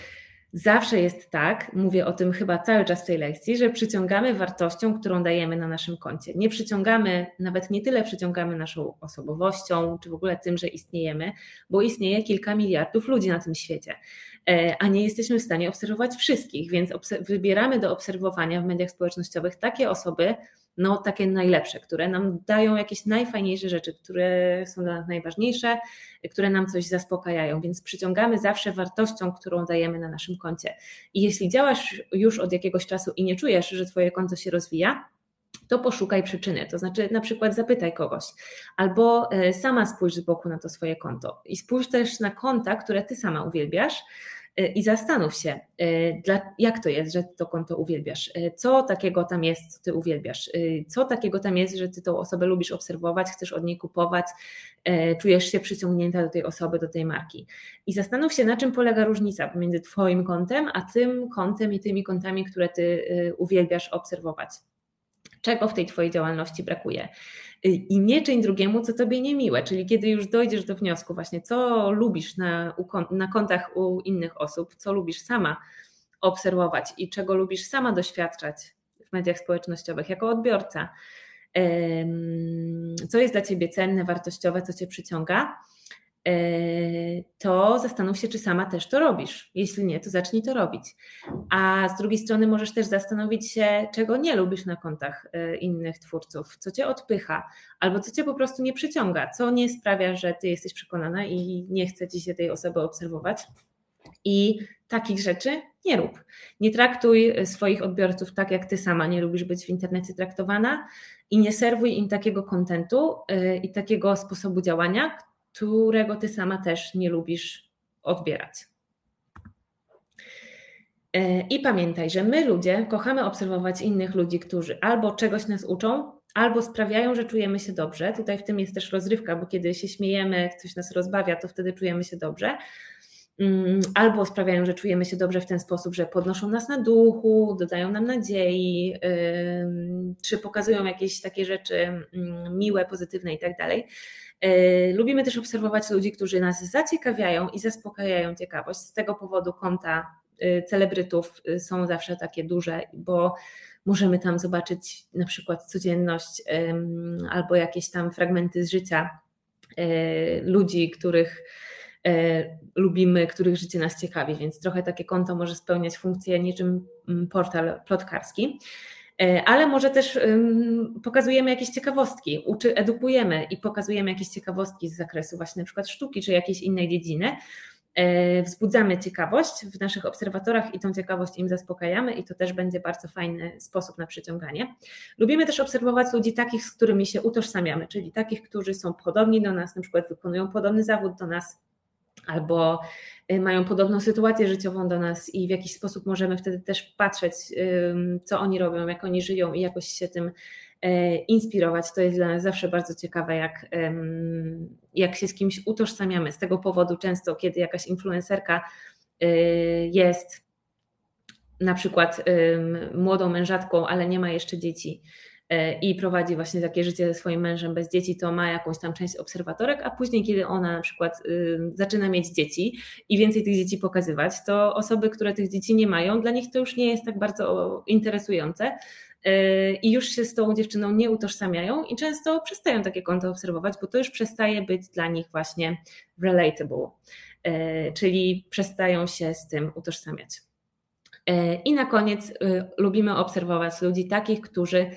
Zawsze jest tak, mówię o tym chyba cały czas w tej lekcji, że przyciągamy wartością, którą dajemy na naszym koncie. Nie przyciągamy, nawet nie tyle przyciągamy naszą osobowością, czy w ogóle tym, że istniejemy, bo istnieje kilka miliardów ludzi na tym świecie, e, a nie jesteśmy w stanie obserwować wszystkich, więc wybieramy do obserwowania w mediach społecznościowych takie osoby, no takie najlepsze, które nam dają jakieś najfajniejsze rzeczy, które są dla nas najważniejsze, które nam coś zaspokajają, więc przyciągamy zawsze wartością, którą dajemy na naszym koncie. I jeśli działasz już od jakiegoś czasu i nie czujesz, że Twoje konto się rozwija, to poszukaj przyczyny. To znaczy, na przykład zapytaj kogoś, albo e, sama spójrz z boku na to swoje konto i spójrz też na konta, które ty sama uwielbiasz i zastanów się, e, jak to jest, że ty to konto uwielbiasz, e, co takiego tam jest, co ty uwielbiasz, co takiego tam jest, że ty tą osobę lubisz obserwować, chcesz od niej kupować, czujesz się przyciągnięta do tej osoby, do tej marki. I zastanów się, na czym polega różnica pomiędzy twoim kontem, a tym kontem i tymi kontami, które ty uwielbiasz obserwować. Czego w tej twojej działalności brakuje? i nie czyń drugiemu, co tobie niemiłe. Czyli kiedy już dojdziesz do wniosku, właśnie co lubisz na, na kontach u innych osób, co lubisz sama obserwować i czego lubisz sama doświadczać w mediach społecznościowych jako odbiorca, co jest dla ciebie cenne, wartościowe, co cię przyciąga to zastanów się, czy sama też to robisz. Jeśli nie, to zacznij to robić. A z drugiej strony możesz też zastanowić się, czego nie lubisz na kontach e, innych twórców, co cię odpycha, albo co cię po prostu nie przyciąga, co nie sprawia, że ty jesteś przekonana i nie chce ci się tej osoby obserwować. I takich rzeczy nie rób. Nie traktuj swoich odbiorców tak, jak ty sama nie lubisz być w internecie traktowana i nie serwuj im takiego kontentu e, i takiego sposobu działania, którego ty sama też nie lubisz odbierać. E, I pamiętaj, że my ludzie kochamy obserwować innych ludzi, którzy albo czegoś nas uczą, albo sprawiają, że czujemy się dobrze. Tutaj w tym jest też rozrywka, bo kiedy się śmiejemy, coś nas rozbawia, to wtedy czujemy się dobrze. Mm, albo sprawiają, że czujemy się dobrze w ten sposób, że podnoszą nas na duchu, dodają nam nadziei, czy pokazują jakieś takie rzeczy mm, miłe, pozytywne i tak dalej. E, lubimy też obserwować ludzi, którzy nas zaciekawiają i zaspokajają ciekawość. Z tego powodu konta e, celebrytów e, są zawsze takie duże, bo możemy tam zobaczyć na przykład codzienność albo jakieś tam fragmenty z życia ludzi, których lubimy, których życie nas ciekawi, więc trochę takie konto może spełniać funkcję niczym mm, portal plotkarski. E, ale może też pokazujemy jakieś ciekawostki, uczy, edukujemy i pokazujemy jakieś ciekawostki z zakresu właśnie na przykład sztuki czy jakiejś innej dziedziny. E, wzbudzamy ciekawość w naszych obserwatorach i tą ciekawość im zaspokajamy, i to też będzie bardzo fajny sposób na przyciąganie. Lubimy też obserwować ludzi takich, z którymi się utożsamiamy, czyli takich, którzy są podobni do nas, na przykład wykonują podobny zawód do nas, albo y, mają podobną sytuację życiową do nas i w jakiś sposób możemy wtedy też patrzeć, co oni robią, jak oni żyją i jakoś się tym e, inspirować. To jest dla nas zawsze bardzo ciekawe, jak, jak się z kimś utożsamiamy. Z tego powodu często, kiedy jakaś influencerka y, jest na przykład młodą mężatką, ale nie ma jeszcze dzieci, i prowadzi właśnie takie życie ze swoim mężem bez dzieci, to ma jakąś tam część obserwatorek, a później, kiedy ona na przykład y, zaczyna mieć dzieci i więcej tych dzieci pokazywać, to osoby, które tych dzieci nie mają, dla nich to już nie jest tak bardzo interesujące e, i już się z tą dziewczyną nie utożsamiają i często przestają takie konto obserwować, bo to już przestaje być dla nich właśnie relatable, e, czyli przestają się z tym utożsamiać. E, I na koniec y, lubimy obserwować ludzi takich, którzy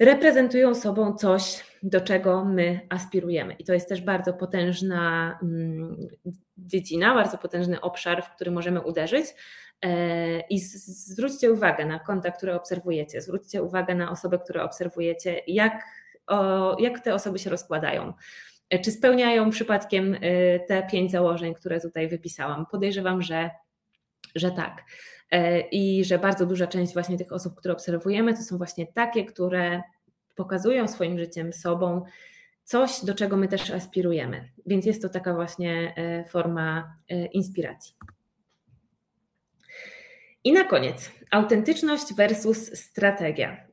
reprezentują sobą coś, do czego my aspirujemy. I to jest też bardzo potężna mm, dziedzina, bardzo potężny obszar, w który możemy uderzyć. E, I zwróćcie uwagę na konta, które obserwujecie, zwróćcie uwagę na osoby, które obserwujecie, jak, o, jak te osoby się rozkładają. E, czy spełniają przypadkiem te pięć założeń, które tutaj wypisałam? Podejrzewam, że, że tak. E, i że bardzo duża część właśnie tych osób, które obserwujemy, to są właśnie takie, które pokazują swoim życiem sobą coś, do czego my też aspirujemy. Więc jest to taka właśnie e, forma e, inspiracji. I na koniec, autentyczność versus strategia.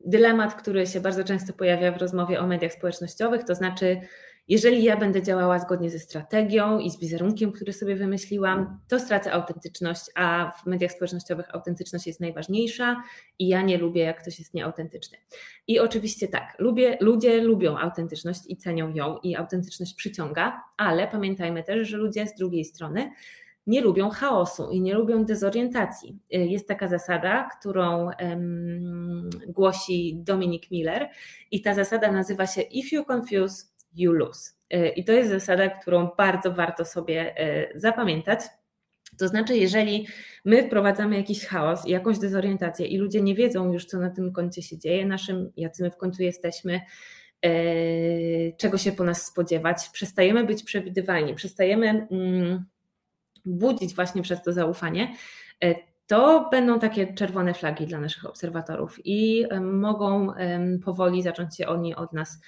Dylemat, który się bardzo często pojawia w rozmowie o mediach społecznościowych, to znaczy, jeżeli ja będę działała zgodnie ze strategią i z wizerunkiem, który sobie wymyśliłam, to stracę autentyczność, a w mediach społecznościowych autentyczność jest najważniejsza i ja nie lubię, jak ktoś jest nieautentyczny. I oczywiście tak, lubię, ludzie lubią autentyczność i cenią ją i autentyczność przyciąga, ale pamiętajmy też, że ludzie z drugiej strony nie lubią chaosu i nie lubią dezorientacji. Jest taka zasada, którą um, głosi Dominik Miller, i ta zasada nazywa się If you confuse, you lose. Y, I to jest zasada, którą bardzo warto sobie y, zapamiętać. To znaczy, jeżeli my wprowadzamy jakiś chaos jakąś dezorientację i ludzie nie wiedzą już, co na tym koncie się dzieje, naszym, jacy my w końcu jesteśmy, y, czego się po nas spodziewać, przestajemy być przewidywalni, przestajemy mm, budzić właśnie przez to zaufanie, to będą takie czerwone flagi dla naszych obserwatorów i mogą powoli zacząć się oni od nas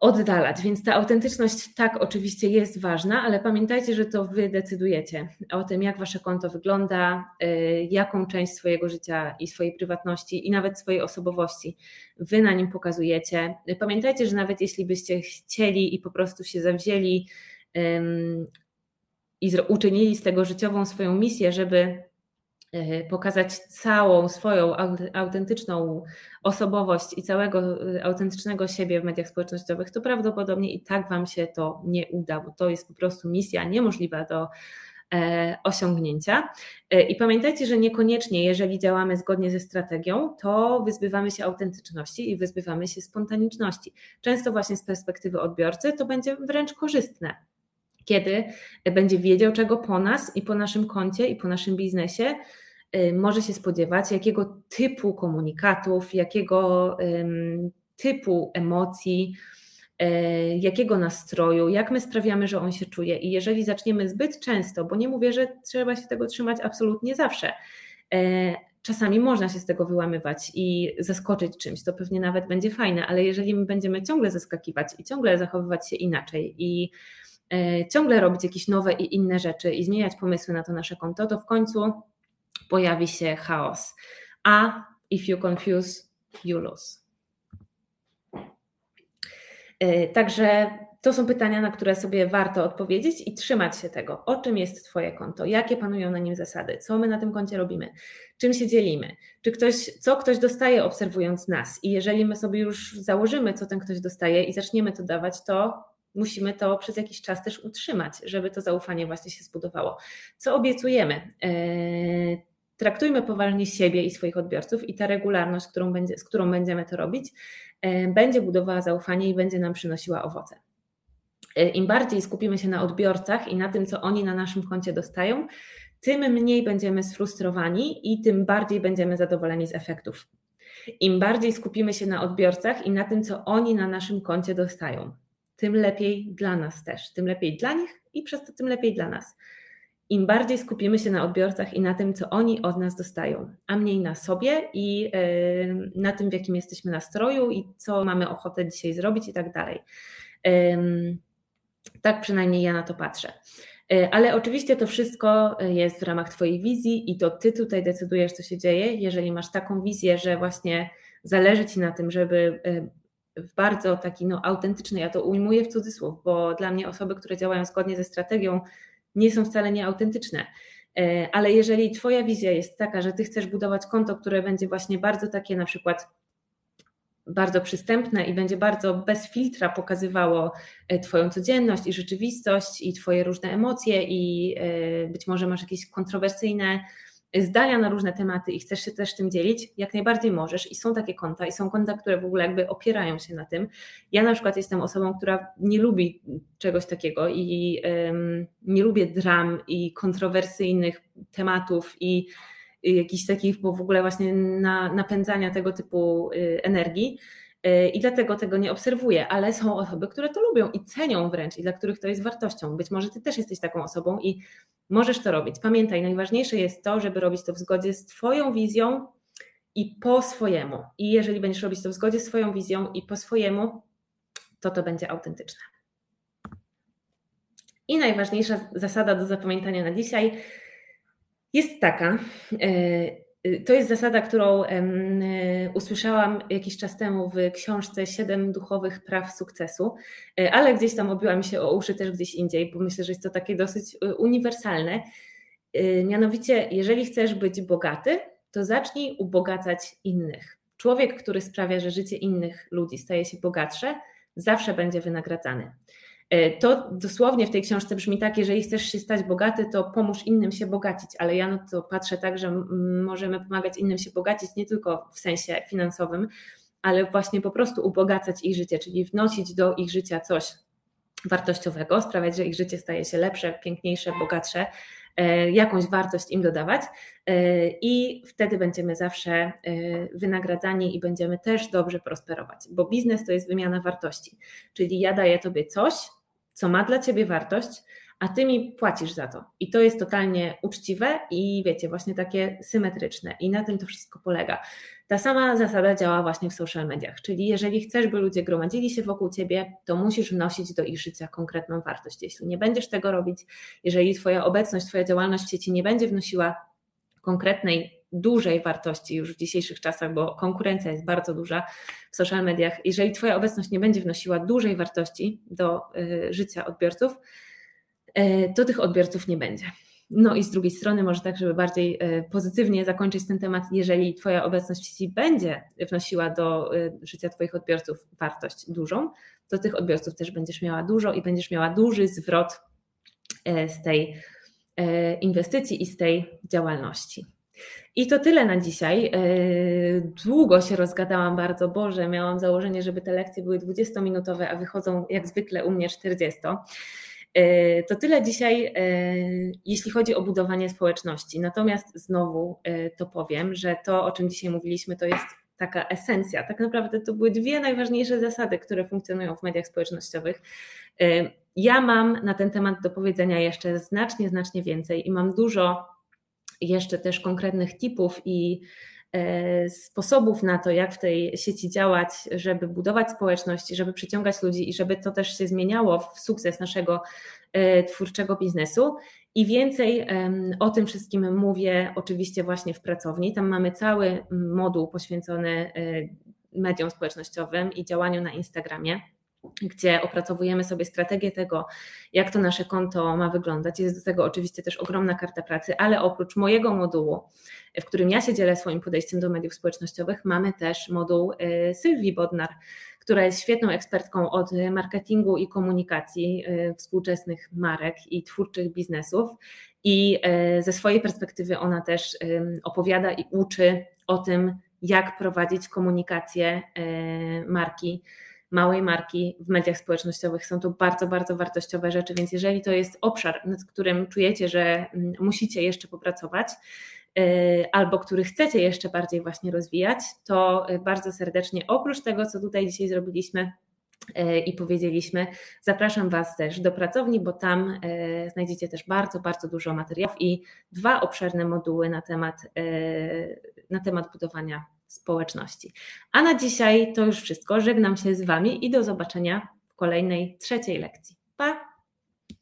oddalać. Więc ta autentyczność tak oczywiście jest ważna, ale pamiętajcie, że to wy decydujecie o tym, jak wasze konto wygląda, y, jaką część swojego życia i swojej prywatności i nawet swojej osobowości wy na nim pokazujecie. Pamiętajcie, że nawet jeśli byście chcieli i po prostu się zawzięli i uczynili z tego życiową swoją misję, żeby pokazać całą swoją autentyczną osobowość i całego e, autentycznego siebie w mediach społecznościowych, to prawdopodobnie i tak Wam się to nie uda, bo to jest po prostu misja niemożliwa do e, osiągnięcia. I pamiętajcie, że niekoniecznie, jeżeli działamy zgodnie ze strategią, to wyzbywamy się autentyczności i wyzbywamy się spontaniczności. Często właśnie z perspektywy odbiorcy to będzie wręcz korzystne, kiedy będzie wiedział, czego po nas i po naszym koncie i po naszym biznesie y, może się spodziewać, jakiego typu komunikatów, jakiego typu emocji, y, jakiego nastroju, jak my sprawiamy, że on się czuje. I jeżeli zaczniemy zbyt często, bo nie mówię, że trzeba się tego trzymać absolutnie zawsze, czasami można się z tego wyłamywać i zaskoczyć czymś, to pewnie nawet będzie fajne, ale jeżeli my będziemy ciągle zaskakiwać i ciągle zachowywać się inaczej i E, ciągle robić jakieś nowe i inne rzeczy i zmieniać pomysły na to nasze konto, to w końcu pojawi się chaos. A if you confuse, you lose. E, także to są pytania, na które sobie warto odpowiedzieć i trzymać się tego. O czym jest Twoje konto? Jakie panują na nim zasady? Co my na tym koncie robimy? Czym się dzielimy? Czy ktoś, co ktoś dostaje obserwując nas? I jeżeli my sobie już założymy, co ten ktoś dostaje i zaczniemy to dawać, to musimy to przez jakiś czas też utrzymać, żeby to zaufanie właśnie się zbudowało. Co obiecujemy? E, traktujmy poważnie siebie i swoich odbiorców i ta regularność, którą będzie, z którą będziemy to robić, e, będzie budowała zaufanie i będzie nam przynosiła owoce. E, Im bardziej skupimy się na odbiorcach i na tym, co oni na naszym koncie dostają, tym mniej będziemy sfrustrowani i tym bardziej będziemy zadowoleni z efektów. Im bardziej skupimy się na odbiorcach i na tym, co oni na naszym koncie dostają, tym lepiej dla nas też, tym lepiej dla nich i przez to tym lepiej dla nas. Im bardziej skupimy się na odbiorcach i na tym, co oni od nas dostają, a mniej na sobie i e, na tym, w jakim jesteśmy nastroju i co mamy ochotę dzisiaj zrobić i tak dalej. Tak przynajmniej ja na to patrzę. Ale oczywiście to wszystko jest w ramach Twojej wizji i to Ty tutaj decydujesz, co się dzieje. Jeżeli masz taką wizję, że właśnie zależy Ci na tym, żeby w bardzo taki no, autentyczny, ja to ujmuję w cudzysłów, bo dla mnie osoby, które działają zgodnie ze strategią, nie są wcale nieautentyczne. E, ale jeżeli Twoja wizja jest taka, że Ty chcesz budować konto, które będzie właśnie bardzo takie na przykład bardzo przystępne i będzie bardzo bez filtra pokazywało e, Twoją codzienność i rzeczywistość i Twoje różne emocje i e, być może masz jakieś kontrowersyjne zdania na różne tematy i chcesz się też tym dzielić, jak najbardziej możesz. I są takie konta, i są konta, które w ogóle jakby opierają się na tym. Ja na przykład jestem osobą, która nie lubi czegoś takiego i um, nie lubię dram i kontrowersyjnych tematów i, jakichś takich, bo w ogóle właśnie na, napędzania tego typu y, energii. Y, I dlatego tego nie obserwuję, ale są osoby, które to lubią i cenią wręcz, i dla których to jest wartością. Być może ty też jesteś taką osobą i możesz to robić. Pamiętaj, najważniejsze jest to, żeby robić to w zgodzie z Twoją wizją i po swojemu. I jeżeli będziesz robić to w zgodzie z Twoją wizją i po swojemu, to to będzie autentyczne. I najważniejsza zasada do zapamiętania na dzisiaj jest taka, Y, to jest zasada, którą y, usłyszałam jakiś czas temu w książce Siedem duchowych praw sukcesu, y, ale gdzieś tam obiła mi się o uszy też gdzieś indziej, bo myślę, że jest to takie dosyć uniwersalne. Mianowicie, jeżeli chcesz być bogaty, to zacznij ubogacać innych. Człowiek, który sprawia, że życie innych ludzi staje się bogatsze, zawsze będzie wynagradzany. E, to dosłownie w tej książce brzmi tak, jeżeli chcesz się stać bogaty, to pomóż innym się bogacić, ale ja no to patrzę tak, że możemy pomagać innym się bogacić nie tylko w sensie finansowym, ale właśnie po prostu ubogacać ich życie, czyli wnosić do ich życia coś wartościowego, sprawiać, że ich życie staje się lepsze, piękniejsze, bogatsze, e, jakąś wartość im dodawać e, i wtedy będziemy zawsze wynagradzani i będziemy też dobrze prosperować, bo biznes to jest wymiana wartości, czyli ja daję Tobie coś, co ma dla ciebie wartość, a ty mi płacisz za to. I to jest totalnie uczciwe i wiecie, właśnie takie symetryczne. I na tym to wszystko polega. Ta sama zasada działa właśnie w social mediach, czyli jeżeli chcesz, by ludzie gromadzili się wokół ciebie, to musisz wnosić do ich życia konkretną wartość. Jeśli nie będziesz tego robić, jeżeli twoja obecność, twoja działalność w sieci nie będzie wnosiła konkretnej dużej wartości już w dzisiejszych czasach, bo konkurencja jest bardzo duża w social mediach. Jeżeli Twoja obecność nie będzie wnosiła dużej wartości do y, życia odbiorców, y, to tych odbiorców nie będzie. No i z drugiej strony, może tak, żeby bardziej y, pozytywnie zakończyć ten temat, jeżeli Twoja obecność w sieci będzie wnosiła do życia Twoich odbiorców wartość dużą, to tych odbiorców też będziesz miała dużo i będziesz miała duży zwrot z tej inwestycji i z tej działalności. I to tyle na dzisiaj. E, długo się rozgadałam bardzo, Boże, miałam założenie, żeby te lekcje były 20-minutowe, a wychodzą jak zwykle u mnie 40. E, to tyle dzisiaj, e, jeśli chodzi o budowanie społeczności. Natomiast znowu to powiem, że to, o czym dzisiaj mówiliśmy, to jest taka esencja. Tak naprawdę to były dwie najważniejsze zasady, które funkcjonują w mediach społecznościowych. Ja mam na ten temat do powiedzenia jeszcze znacznie, znacznie więcej i mam dużo jeszcze też konkretnych tipów i e, sposobów na to, jak w tej sieci działać, żeby budować społeczność, żeby przyciągać ludzi i żeby to też się zmieniało w sukces naszego e, twórczego biznesu. I więcej o tym wszystkim mówię oczywiście właśnie w pracowni. Tam mamy cały moduł poświęcony e, mediom społecznościowym i działaniu na Instagramie gdzie opracowujemy sobie strategię tego, jak to nasze konto ma wyglądać. Jest do tego oczywiście też ogromna karta pracy, ale oprócz mojego modułu, w którym ja się dzielę swoim podejściem do mediów społecznościowych, mamy też moduł y, Sylwii Bodnar, która jest świetną ekspertką od marketingu i komunikacji y, współczesnych marek i twórczych biznesów. I y, ze swojej perspektywy ona też opowiada i uczy o tym, jak prowadzić komunikację marki małej marki w mediach społecznościowych. Są to bardzo, bardzo wartościowe rzeczy, więc jeżeli to jest obszar, nad którym czujecie, że mm, musicie jeszcze popracować, y, albo który chcecie jeszcze bardziej właśnie rozwijać, to y, bardzo serdecznie oprócz tego, co tutaj dzisiaj zrobiliśmy, y, i powiedzieliśmy, zapraszam Was też do pracowni, bo tam znajdziecie też bardzo, bardzo dużo materiałów i dwa obszerne moduły na temat, na temat budowania społeczności. A na dzisiaj to już wszystko. Żegnam się z Wami i do zobaczenia w kolejnej trzeciej lekcji. Pa!